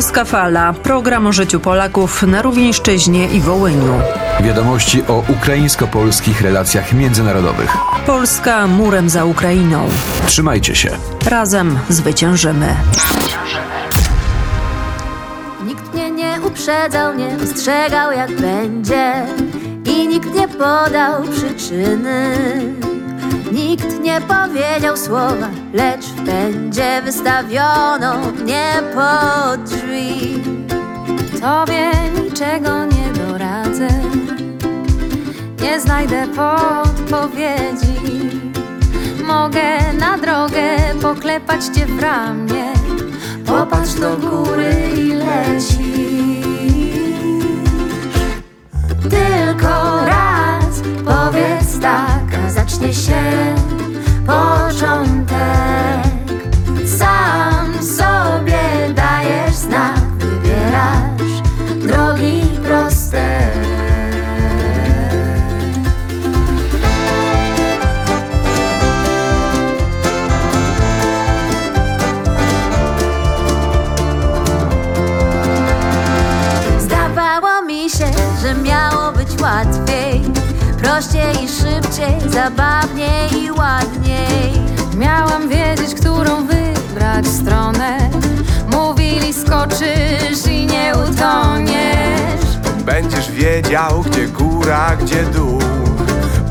Polska Fala. Program o życiu Polaków na Rówieńszczyźnie i Wołyniu. Wiadomości o ukraińsko-polskich relacjach międzynarodowych. Polska murem za Ukrainą. Trzymajcie się. Razem zwyciężymy. Nikt mnie nie uprzedzał, nie ostrzegał jak będzie I nikt nie podał przyczyny Nikt nie powiedział słowa, lecz w pędzie wystawiono mnie pod drzwi. Tobie niczego nie doradzę Nie znajdę podpowiedzi. Mogę na drogę poklepać cię w ramię Popatrz do góry i lecisz Tylko raz powiedz tak, zacznie się początek. Sam sobie zabawniej i ładniej. Miałam wiedzieć, którą wybrać stronę. Mówili skoczysz i nie utoniesz Będziesz wiedział, gdzie góra, gdzie dół.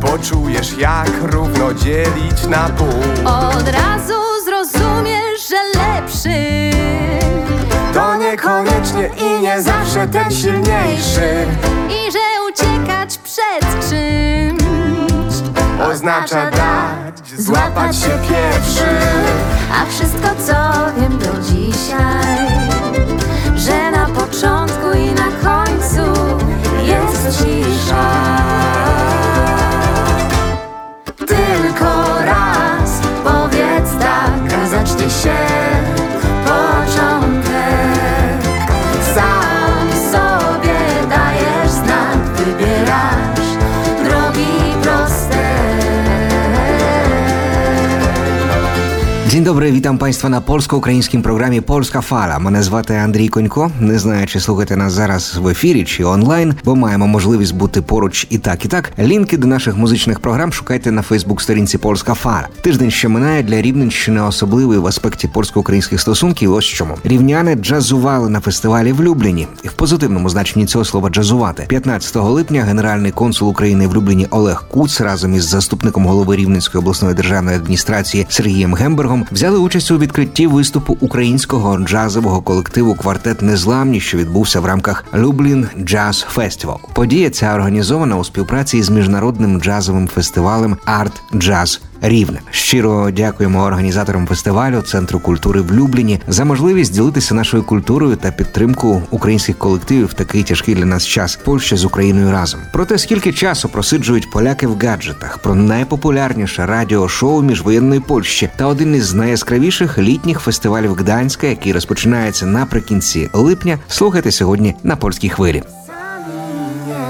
Poczujesz, jak równo dzielić na pół. Od razu zrozumiesz, że lepszy To niekoniecznie i nie zawsze ten silniejszy. I że Oznacza dać, złapać się pierwszy. A wszystko co wiem do dzisiaj Że na początku i na końcu jest cisza dobry, witam Państwa на польсько-українському програмі Польська Фала. Мене звати Андрій Конько. Не знаю, чи слухаєте нас зараз в ефірі чи онлайн, бо маємо можливість бути поруч і так, і так. Лінки до наших музичних програм шукайте на Фейсбук-сторінці Польська Фала. Тиждень ще минає для Рівненщини особливий в аспекті польсько-українських стосунків. Ось чому рівняни джазували на фестивалі в Любліні, і в позитивному значенні цього слова джазувати. 15 липня генеральний консул України в Любліні Олег Куц разом із заступником голови Рівненської обласної державної адміністрації Сергієм Гембергом взяли участь у відкритті виступу українського джазового колективу Квартет Незламні, що відбувся в рамках Люблін Джаз Фестивал. Подія ця організована у співпраці з міжнародним джазовим фестивалем Арт Джаз Рівне. Щиро дякуємо організаторам фестивалю Центру культури в Любліні за можливість ділитися нашою культурою та підтримку українських колективів в такий тяжкий для нас час Польща з Україною разом. Про те, скільки часу просиджують поляки в гаджетах, про найпопулярніше радіошоу міжвоєнної Польщі та один із найяскравіших літніх фестивалів Гданська, який розпочинається наприкінці липня. Слухайте сьогодні на польській хвилі.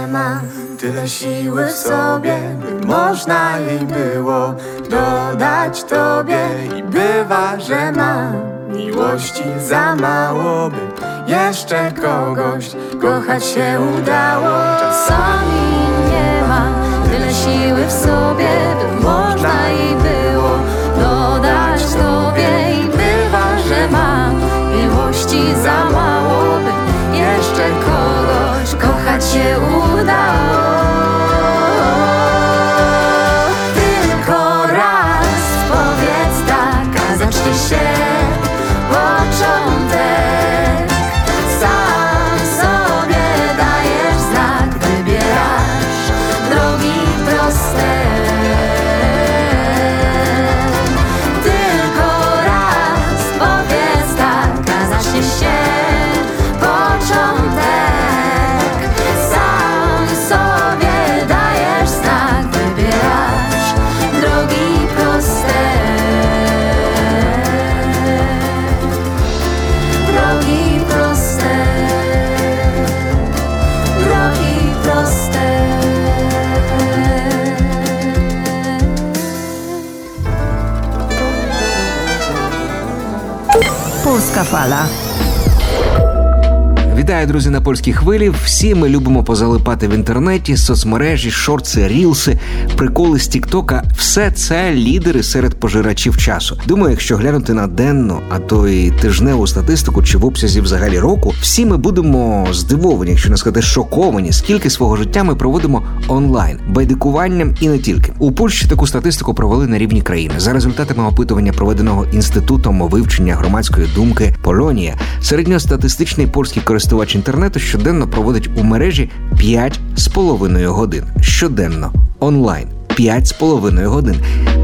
Sami nie tyle siły w sobie, by można jej było dodać tobie. I bywa, że mam miłości za mało, by jeszcze kogoś kochać się udało. Czasami nie ma tyle siły w sobie, by można jej było dodać tobie. I bywa, że mam miłości za mało, by jeszcze kogoś kochać się udało. share. 好了 Вітаю, друзі, на польській хвилі. Всі ми любимо позалипати в інтернеті, соцмережі, шорти, рілси, приколи з Тіктока. Все це лідери серед пожирачів часу. Думаю, якщо глянути на денну, а то й тижневу статистику чи в обсязі взагалі року, всі ми будемо здивовані, якщо не сказати шоковані, скільки свого життя ми проводимо онлайн, байдикуванням і не тільки. У Польщі таку статистику провели на рівні країни. За результатами опитування, проведеного інститутом вивчення громадської думки Полонія, середньостатистичний польський користувач інтернету щоденно проводить у мережі 5,5 годин щоденно онлайн. 5,5 годин.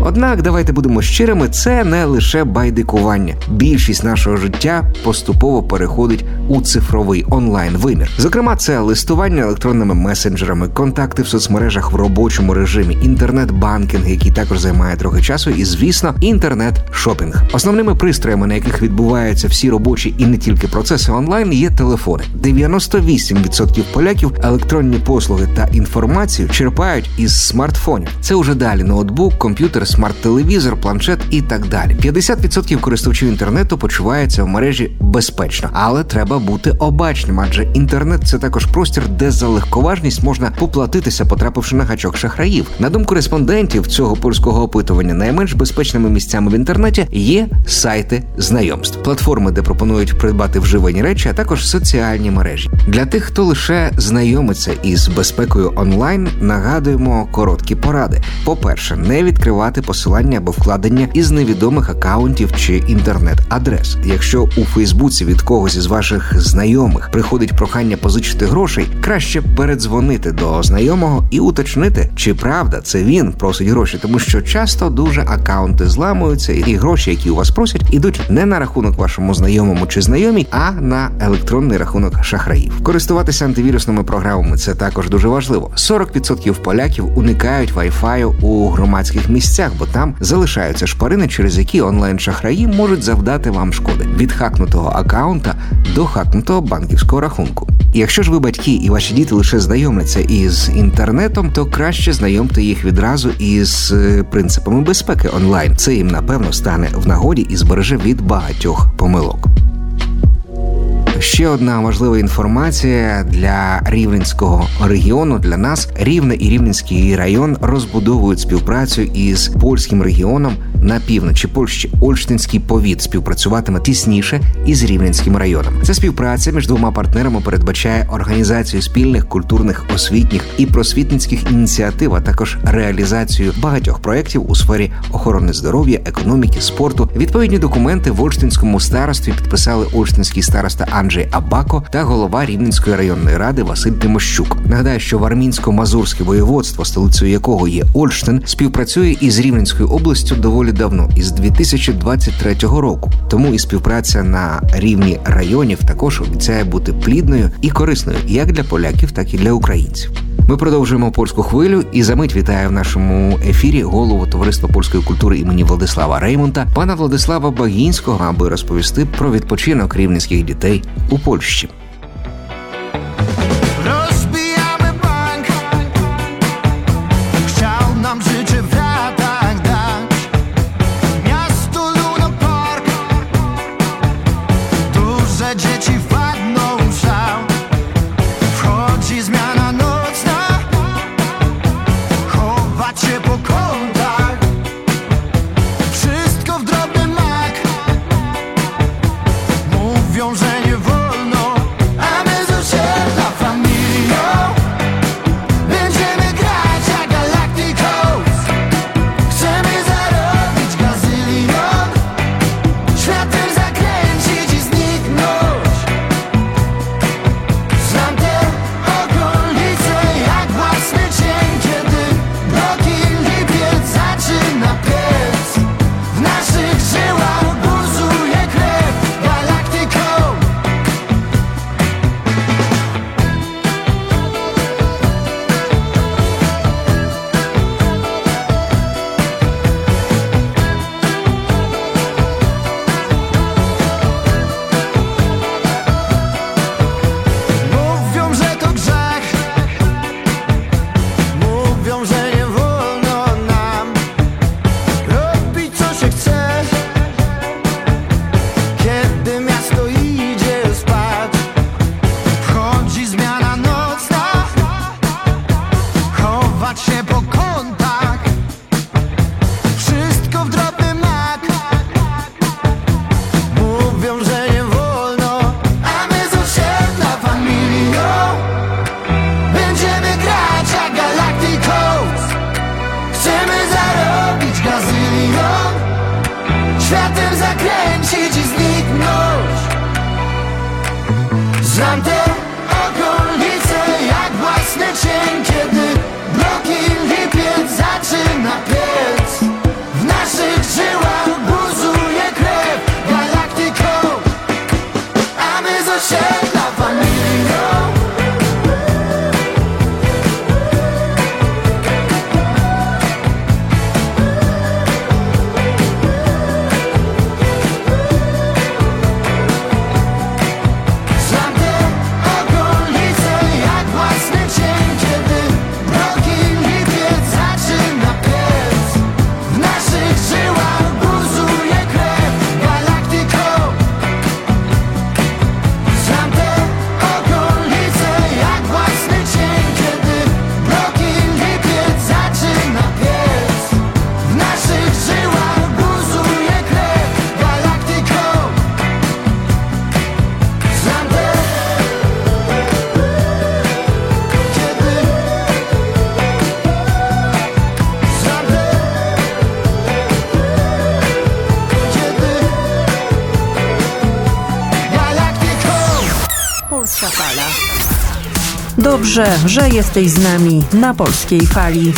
Однак, давайте будемо щирими, це не лише байдикування. Більшість нашого життя поступово переходить у цифровий онлайн вимір. Зокрема, це листування електронними месенджерами, контакти в соцмережах в робочому режимі, інтернет-банкінг, який також займає трохи часу, і звісно, інтернет-шопінг. Основними пристроями, на яких відбуваються всі робочі і не тільки процеси онлайн, є телефони. 98% поляків електронні послуги та інформацію черпають із смартфонів. Це уже далі ноутбук, комп'ютер, смарт-телевізор, планшет і так далі. 50% користувачів інтернету почуваються в мережі безпечно, але треба бути обачним, адже інтернет це також простір, де за легковажність можна поплатитися, потрапивши на гачок шахраїв. На думку респондентів цього польського опитування, найменш безпечними місцями в інтернеті є сайти знайомств, платформи, де пропонують придбати вживані речі, а також соціальні мережі. Для тих, хто лише знайомиться із безпекою онлайн, нагадуємо короткі поради. По-перше, не відкривати посилання або вкладення із невідомих акаунтів чи інтернет-адрес. Якщо у Фейсбуці від когось із ваших знайомих приходить прохання позичити грошей, краще передзвонити до знайомого і уточнити, чи правда це він просить гроші, тому що часто дуже акаунти зламуються, і гроші, які у вас просять, ідуть не на рахунок вашому знайомому чи знайомій, а на електронний рахунок шахраїв. Користуватися антивірусними програмами це також дуже важливо. 40% поляків уникають Wi-Fi у громадських місцях, бо там залишаються шпарини, через які онлайн-шахраї можуть завдати вам шкоди від хакнутого акаунта до хакнутого банківського рахунку. Якщо ж ви батьки і ваші діти лише знайомляться із інтернетом, то краще знайомте їх відразу із е, принципами безпеки онлайн. Це їм напевно стане в нагоді і збереже від багатьох помилок. Ще одна важлива інформація для рівненського регіону. Для нас рівне і рівненський район розбудовують співпрацю із польським регіоном на півночі Польщі. Ольштинський повіт співпрацюватиме тісніше із рівненським районом. Ця співпраця між двома партнерами передбачає організацію спільних культурних, освітніх і просвітницьких ініціатив, а також реалізацію багатьох проєктів у сфері охорони здоров'я, економіки, спорту. Відповідні документи в Ольштинському старостві підписали Ольштинський староста Анджей Абако та голова Рівненської районної ради Василь Тимощук. Нагадаю, що Вармінсько-Мазурське воєводство, столицею якого є Ольштин, співпрацює із Рівненською областю доволі давно, із 2023 року. Тому і співпраця на рівні районів також обіцяє бути плідною і корисною як для поляків, так і для українців. Ми продовжуємо польську хвилю і за мить вітає в нашому ефірі голову товариства польської культури імені Владислава Реймонта, пана Владислава Багінського, аби розповісти про відпочинок рівненських дітей у Польщі. zero. Dobrze, że jesteś z nami na polskiej fali.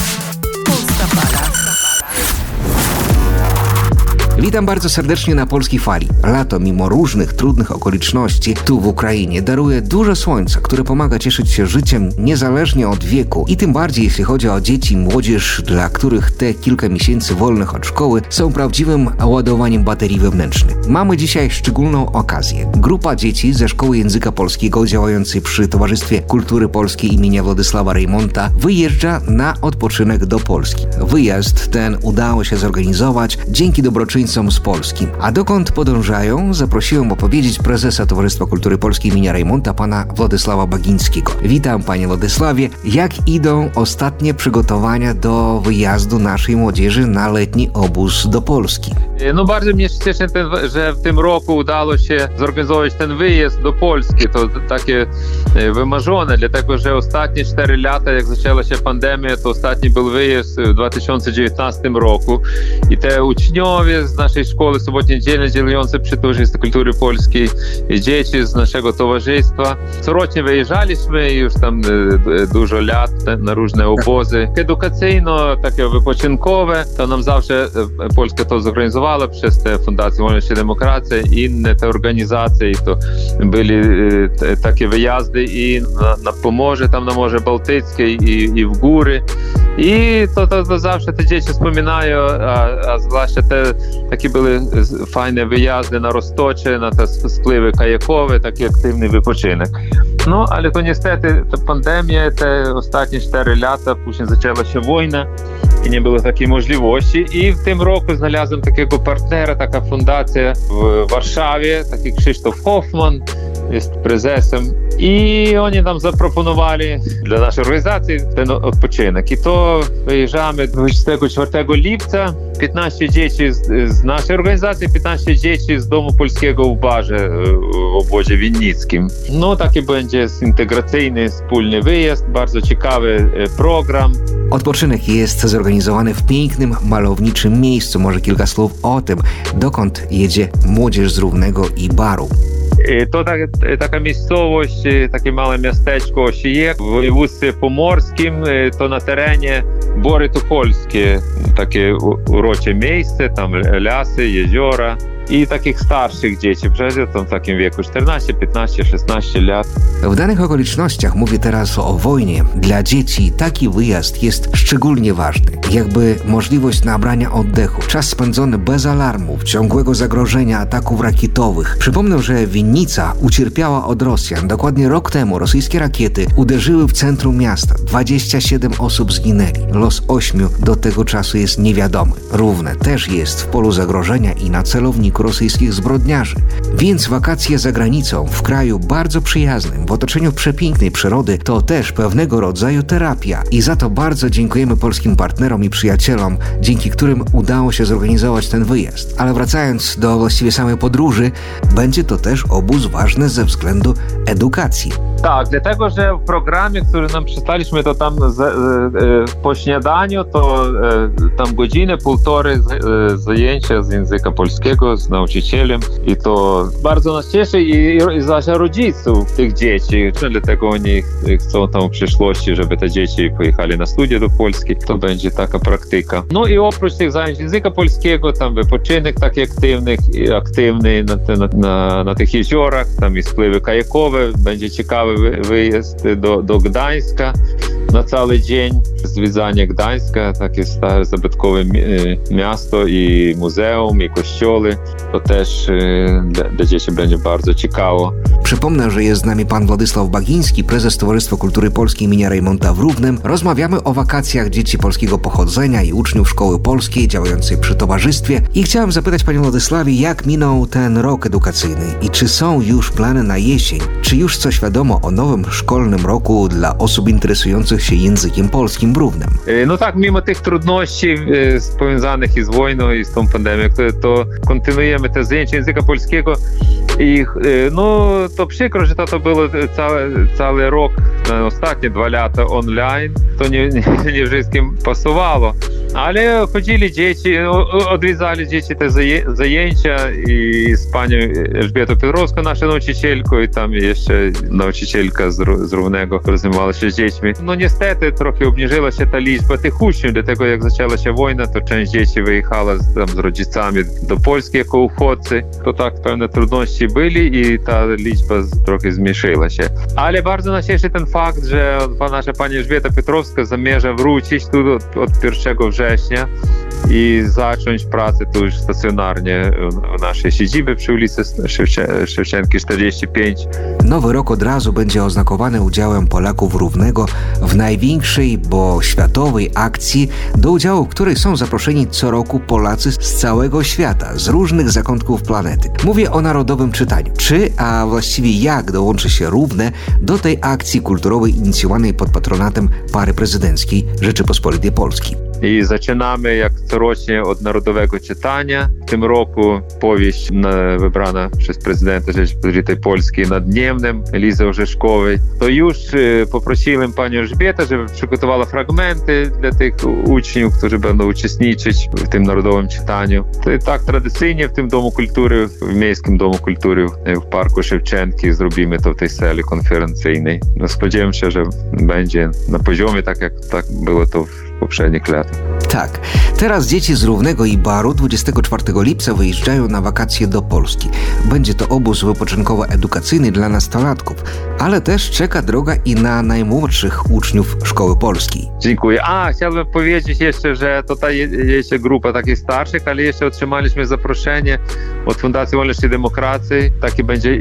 Witam bardzo serdecznie na polskiej fali. Lato, mimo różnych trudnych okoliczności tu w Ukrainie, daruje dużo słońca, które pomaga cieszyć się życiem niezależnie od wieku i tym bardziej jeśli chodzi o dzieci i młodzież, dla których te kilka miesięcy wolnych od szkoły są prawdziwym ładowaniem baterii wewnętrznej. Mamy dzisiaj szczególną okazję. Grupa dzieci ze Szkoły Języka Polskiego działającej przy Towarzystwie Kultury Polskiej imienia Władysława Rejmonta wyjeżdża na odpoczynek do Polski. Wyjazd ten udało się zorganizować dzięki dobroczyńcom z Polski. A dokąd podążają, zaprosiłem opowiedzieć prezesa Towarzystwa Kultury Polskiej imienia Rejmonta, pana Władysława Bagińskiego. Witam panie Władysławie. Jak idą ostatnie przygotowania do wyjazdu naszej młodzieży na letni obóz do Polski? No bardzo mnie cieszy, że w tym roku udało się zorganizować ten wyjazd do Polski. To takie e, wymarzone, dlatego że ostatnie 4 lata, jak zaczęła się pandemia, to ostatni był wyjazd w 2019 roku. I te uczniowie z naszej szkoły sobotnie-niedzielnej dzielujące przy Towarzystwie Kultury Polskiej i dzieci z naszego towarzystwa. Corocznie wyjeżdżaliśmy już tam e, e, dużo lat na- na różne obozy. Edukacyjno, takie wypoczynkowe, to nam zawsze e, Polska to zorganizowała przez te Fundację Wolność i Demokracja i inne te organizacje. I to byli e, te- takie wyjazdy i na, na Pomorze, tam na Morze Bałtyckie i, i w góry. I to, to, to zawsze te dzieci wspominają, a, a zwłaszcza te Такі були е, файні виїзди на Росточина та спливи каякові, такий активний випочинок. Ну, але то ністети, то пандемія, це останні 4 літа, потім почалася війна, і не було такої можливості. І в тим року знайшли такого партнера, така фундація в Варшаві, такий Кшиштоф Хофман, із презесом I oni nam zaproponowali dla naszej organizacji ten odpoczynek. I to wyjeżdżamy 24 lipca. 15 dzieci z, naszej organizacji, 15 dzieci z Domu Polskiego w Barze w obozie winnickim. No taki będzie integracyjny, wspólny wyjazd, bardzo ciekawy e, program. Odpoczynek jest zorganizowany w pięknym, malowniczym miejscu. Może kilka słów o tym, dokąd jedzie młodzież z Równego i Baru. Е, То так, така місцевость, е, таке мале містечко Осієк в вусі Поморським, е, то на терені Бори Тухольське, таке уроче місце, там ляси, єзера. i takich starszych dzieci. Przecież są w takim wieku 14, 15, 16 lat. W danych okolicznościach mówię teraz o wojnie. Dla dzieci taki wyjazd jest szczególnie ważny. Jakby możliwość nabrania oddechu, czas spędzony bez alarmów, ciągłego zagrożenia ataków rakietowych. Przypomnę, że Winnica ucierpiała od Rosjan. Dokładnie rok temu rosyjskie rakiety uderzyły w centrum miasta. 27 osób zginęli. Los 8 do tego czasu jest niewiadomy. Równe też jest w polu zagrożenia i na celowniku rosyjskich zbrodniarzy. Więc wakacje za granicą, w kraju bardzo przyjaznym, w otoczeniu przepięknej przyrody, to też pewnego rodzaju terapia. I za to bardzo dziękujemy polskim partnerom i przyjacielom, dzięki którym udało się zorganizować ten wyjazd. Ale wracając do właściwie samej podróży, będzie to też obóz ważny ze względu edukacji. Tak, dlatego, że w programie, który nam przystaliśmy, to tam z, e, e, po śniadaniu to e, tam godzinę, półtorej z, e, zajęcia z języka polskiego z nauczycielem i to bardzo nas cieszy i, i zwłaszcza rodziców tych dzieci, dlatego oni chcą tam w przyszłości, żeby te dzieci pojechali na studia do Polski, to będzie taka praktyka. No i oprócz tych zajęć języka polskiego, tam wypoczynek taki aktywny, aktywny na, na, na, na tych jeziorach, tam i spływy kajakowe, będzie ciekawy wy- wyjazd do, do Gdańska na cały dzień, zwiedzanie Gdańska, takie stare zabytkowe e, miasto i muzeum, i kościoły, to też dla, dla dzieci będzie bardzo ciekawo. Przypomnę, że jest z nami pan Władysław Bagiński, prezes Towarzystwa Kultury Polskiej imienia Rejmonta w Równem. Rozmawiamy o wakacjach dzieci polskiego pochodzenia i uczniów Szkoły Polskiej działającej przy towarzystwie. I chciałem zapytać panie Władysławie, jak minął ten rok edukacyjny i czy są już plany na jesień? Czy już coś wiadomo o nowym szkolnym roku dla osób interesujących się językiem polskim w Równem? E, No tak, mimo tych trudności e, związanych i z wojną, i z tą pandemią, to kontynuujemy te zajęcia języka polskiego. І е, ну, то вообще, короче, тато було е, цілий рік, е, останні два літа онлайн, то ні не вже з ким пасувало. Але ходили діти, ну, відвізали діти та заєнча і з пані Ельжбету Підровську, нашу навчительку, і там є ще навчителька з, з Рувнего розумілася з дітьми. Ну, ністети трохи обніжилася та лічба тих учнів, для того, як почалася війна, то часть дітей виїхала там, з родіцями до Польщі, як уходці, то так, певне, труднощі liczba z- trochę zmniejszyła się. Ale bardzo nas cieszy ten fakt, że pa- nasza pani Elżbieta Piotrowska zamierza wrócić tu od, od 1 września i zacząć pracę tu już stacjonarnie w, w naszej siedzibie przy ulicy Szewcze- Szewczenki 45. Nowy rok od razu będzie oznakowany udziałem Polaków Równego w największej, bo światowej akcji, do udziału w której są zaproszeni co roku Polacy z całego świata, z różnych zakątków planety. Mówię o narodowym czytaniu. Czy, a właściwie jak dołączy się Równe do tej akcji kulturowej inicjowanej pod patronatem pary prezydenckiej Rzeczypospolitej Polskiej? І зачинаємо як цьогорічне народового читання. Тим року повість на вибрана щось президента Жечі Польський над Днєвним Ліза Ожешковий. То юж е, попросили пані Жбєта, щоб приготувала фрагменти для тих учнів, хто певно учаснічить в тим народовим читанню. То і так традиційні в тим дому культури, в міському дому культури в е, парку Шевченки зробимо то в тій селі конференційний. Ну, сподіваємося, що буде на пожомі, так як так було то в. To poprzednich latach. Tak, teraz dzieci z Równego i Baru 24 lipca wyjeżdżają na wakacje do Polski. Będzie to obóz wypoczynkowo-edukacyjny dla nastolatków, ale też czeka droga i na najmłodszych uczniów Szkoły Polskiej. Dziękuję. A, chciałbym powiedzieć jeszcze, że tutaj je- jeszcze grupa takich starszych, ale jeszcze otrzymaliśmy zaproszenie od Fundacji Wolności i Demokracji. Taki będzie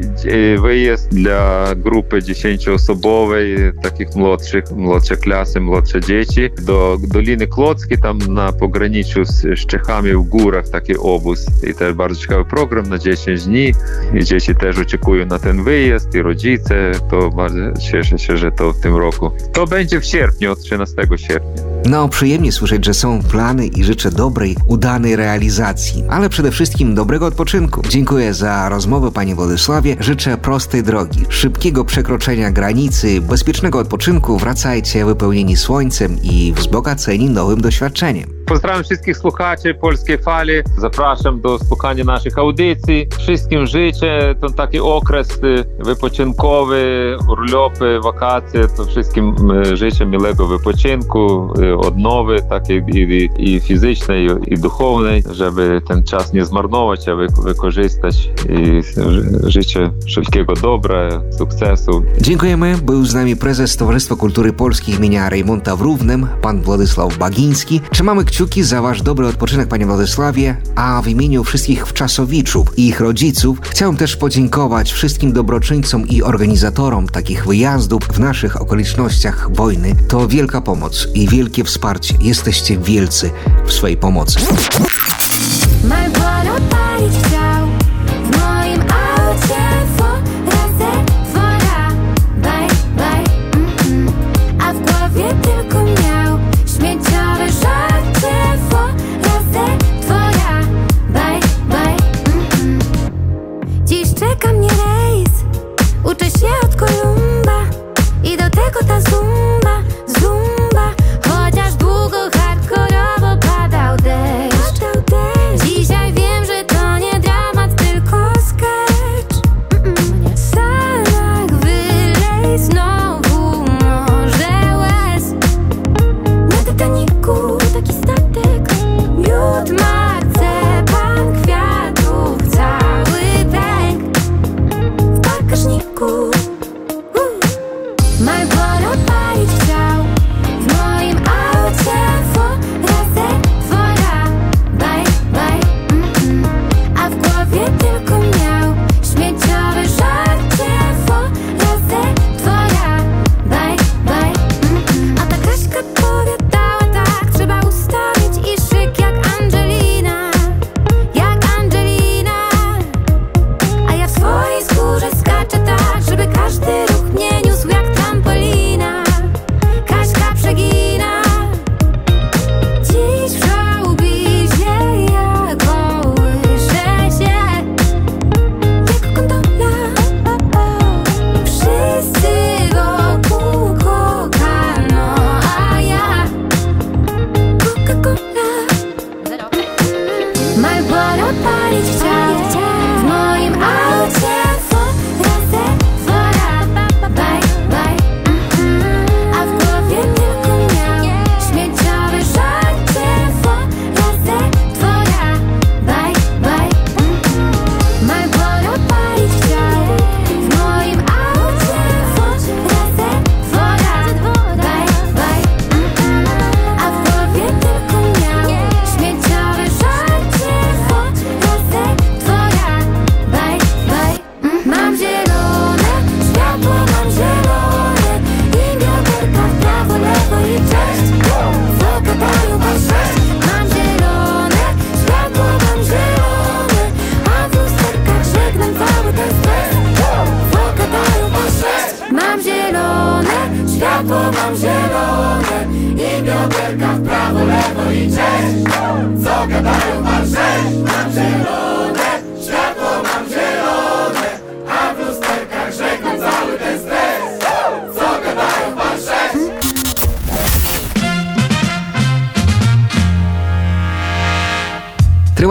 e, wyjazd dla grupy 10-osobowej, takich młodszych, młodsze klasy, młodsze dzieci do Doliny Klockiej, tam na pograniczu z, z Czechami w górach taki obóz. I też bardzo ciekawy program na 10 dni. I dzieci też oczekują na ten wyjazd i rodzice. To bardzo cieszę się, że to w tym roku. To będzie w sierpniu, od 13 sierpnia. No, przyjemnie słyszeć, że są plany i życzę dobrej, udanej realizacji, ale przede wszystkim dobrego odpoczynku. Dziękuję za rozmowę, panie Władysławie. Życzę prostej drogi, szybkiego przekroczenia granicy, bezpiecznego odpoczynku. Wracajcie wypełnieni słońcem i wzbogaceni nowym doświadczeniem. Wszystkim życzę ten taki okres y, wypoczynkowy, urlopy, wakacje. To wszystkim y, życzę miłego wypoczynku, y, odnowy takiej i, i, i fizycznej, i, i duchownej, żeby ten czas nie zmarnować, a wy, wykorzystać. I ży- życzę wszelkiego dobra, sukcesu. Dziękujemy. Był z nami prezes Towarzystwa Kultury Polskiej imienia Rejmonta w Równem, pan Władysław Bagiński. Trzymamy kciuki za wasz dobry odpoczynek, panie Władysławie, a w imieniu wszystkich wczasowiczów i ich rodziców chciałem też podziękować wszystkim dobroczyńcom i organizatorom takich wyjazdów w naszych okolicznościach wojny. To wielka pomoc i wielkie wsparcie. Jesteście wielcy w swojej pomocy.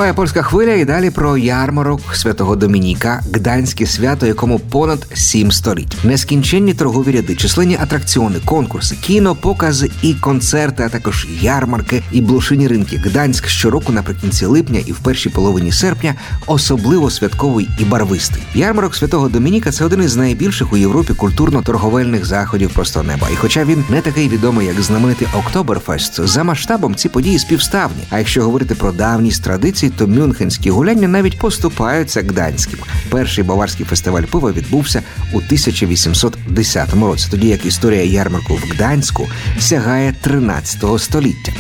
Триває польська хвиля і далі про ярмарок святого Домініка, гданське свято, якому понад сім століть. Нескінченні торгові ряди, численні атракціони, конкурси, кіно, покази і концерти, а також ярмарки і блошині ринки. Гданськ щороку наприкінці липня і в першій половині серпня особливо святковий і барвистий. Ярмарок святого Домініка це один із найбільших у Європі культурно-торговельних заходів просто неба. І хоча він не такий відомий, як знаменитий Октоберфест, за масштабом ці події співставні. А якщо говорити про давність традицій, то мюнхенські гуляння навіть поступаються гданським. Перший баварський фестиваль пива відбувся у 1810 році, тоді як історія ярмарку в Гданську сягає 13 століття.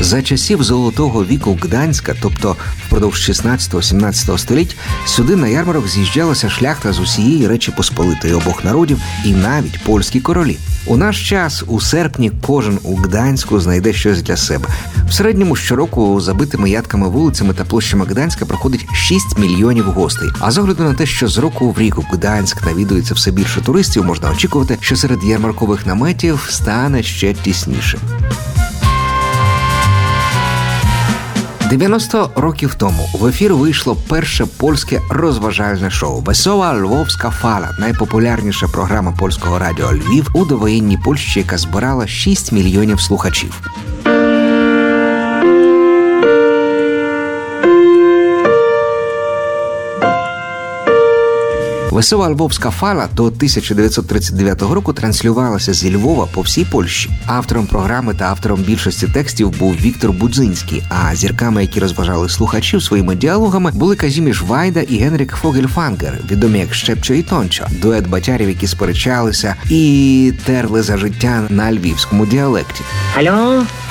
За часів золотого віку Гданська, тобто впродовж 16-17 століть, сюди на ярмарок з'їжджалася шляхта з усієї Речі Посполитої обох народів і навіть польські королі. У наш час у серпні кожен у Гданську знайде щось для себе. В середньому щороку забитими ядками вулицями та площами Гданська проходить 6 мільйонів гостей. А з огляду на те, що з року в рік у Гданськ навідується все більше туристів, можна очікувати, що серед ярмаркових наметів стане ще тісніше. 90 років тому в ефір вийшло перше польське розважальне шоу Весова Львовська фала, найпопулярніша програма польського радіо Львів у довоєнній Польщі, яка збирала 6 мільйонів слухачів. Весела Львовська фала до 1939 року транслювалася зі Львова по всій Польщі. Автором програми та автором більшості текстів був Віктор Будзинський. А зірками, які розважали слухачів своїми діалогами, були Казіміш Вайда і Генрік Фогельфангер, відомі як Щепчо і Тончо, дует батярів, які сперечалися і терли за життя на львівському діалекті. Алло,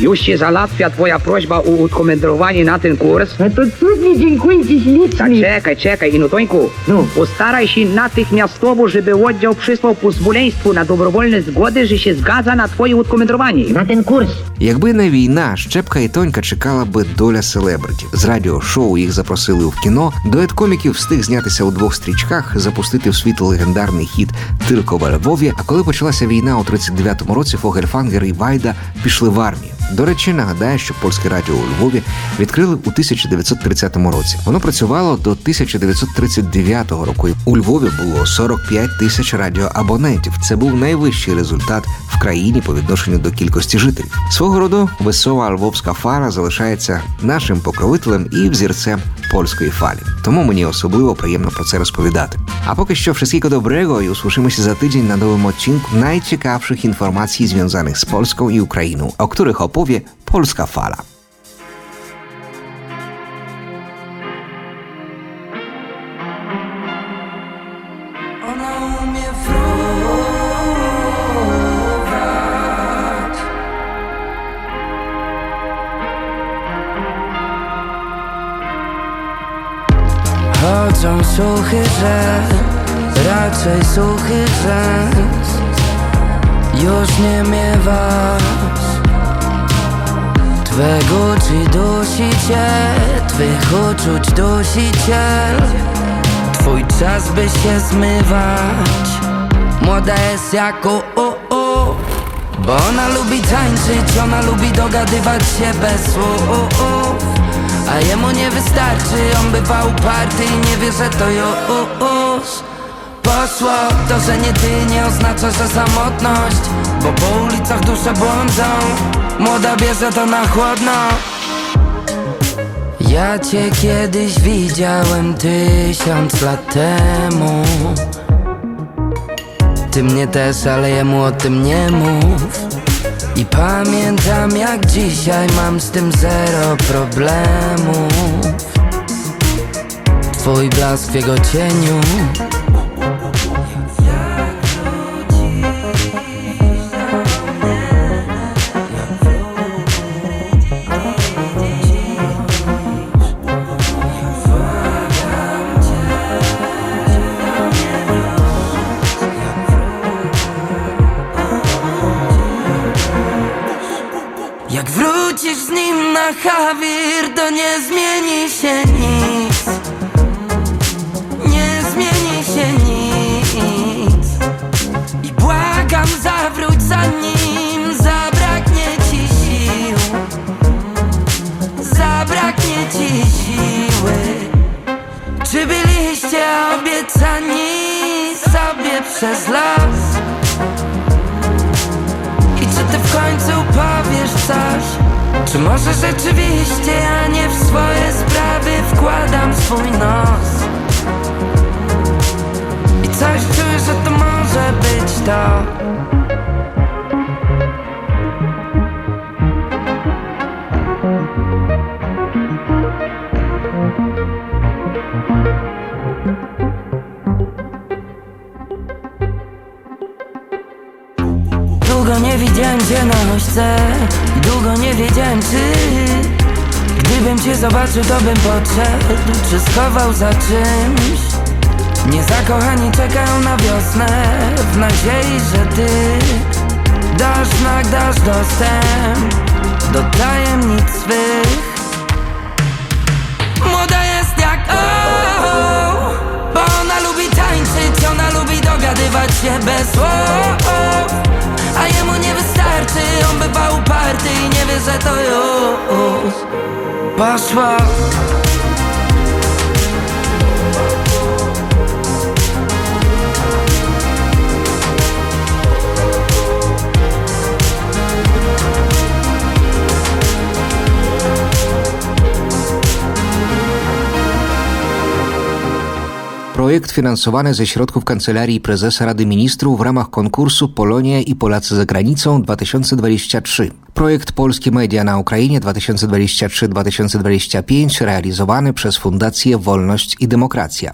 już się załatwia twoja prośba o ukomentowanie na ten kurs. No to cudnie, dziękuję ci Та ślicznie. czekaj, czekaj, ino Tońku. No. Postaraj się natychmiastowo, żeby oddział przysłał pozwoleństwo na dobrowolne zgody, że się zgadza na twoje ukomentowanie. Na ten kurs. Якби не війна, Щепка і Тонька чекала би доля селебритів. З радіошоу їх запросили в кіно. Дует коміків встиг знятися у двох стрічках, запустити в світ легендарний хіт Тилько в Львові. А коли почалася війна у 39-му році, Фогельфангер і Вайда пішли в армію. До речі, нагадаю, що польське радіо у Львові відкрили у 1930 році. Воно працювало до 1939 року. У Львові було 45 тисяч радіоабонентів. Це був найвищий результат в країні по відношенню до кількості жителів. Свого роду весова львовська фара залишається нашим покровителем і взірцем польської фалі. Тому мені особливо приємно про це розповідати. А поки що wszystkiego dobrego і usłyszymy za tydzień na nowym odcinku najciekawszych informacji związanych z Polską i Ukrainą, o których opowie Polska Fala. Chodzą suchy rzek, raczej suchy rzęs Już nie miewasz Twego czy dusi cię, twych uczuć dusiciel Twój czas by się zmywać. Młoda jest jako o, o. Bo ona lubi tańczyć, ona lubi dogadywać się bez słów. A jemu nie wystarczy, on bywa uparty i nie wie, że to już. Poszło, to, że nie ty nie oznacza, że samotność. Bo po ulicach dusze błądzą Młoda bierze to na chłodno. Ja cię kiedyś widziałem tysiąc lat temu. Ty mnie też, ale jemu o tym nie mów. I pamiętam jak dzisiaj mam z tym zero problemów. Twój blask w jego cieniu Nim Hawir do nie zmieni się nic Nie zmieni się nic I błagam zawróć zanim zabraknie ci sił Zabraknie ci siły Czy byliście obiecani sobie przez las? I czy ty w końcu powiesz coś? Czy może rzeczywiście ja nie w swoje sprawy wkładam swój nos? I coś czuję, że to może być to Długo nie widziałem cię na ośce I Długo nie wiedziałem czy Gdybym cię zobaczył to bym podszedł Czy schował za czymś. Niezakochani czekają na wiosnę W nadziei, że ty Dasz znak, dasz dostęp Do tajemnic swych. Młoda jest jak o, Bo ona lubi tańczyć, ona lubi dogadywać się bez słów wystarczy, on bywa uparty i nie wie, że to już Poszło Projekt finansowany ze środków Kancelarii Prezesa Rady Ministrów w ramach konkursu Polonia i Polacy za granicą 2023. Projekt Polskie Media na Ukrainie 2023-2025 realizowany przez Fundację Wolność i Demokracja.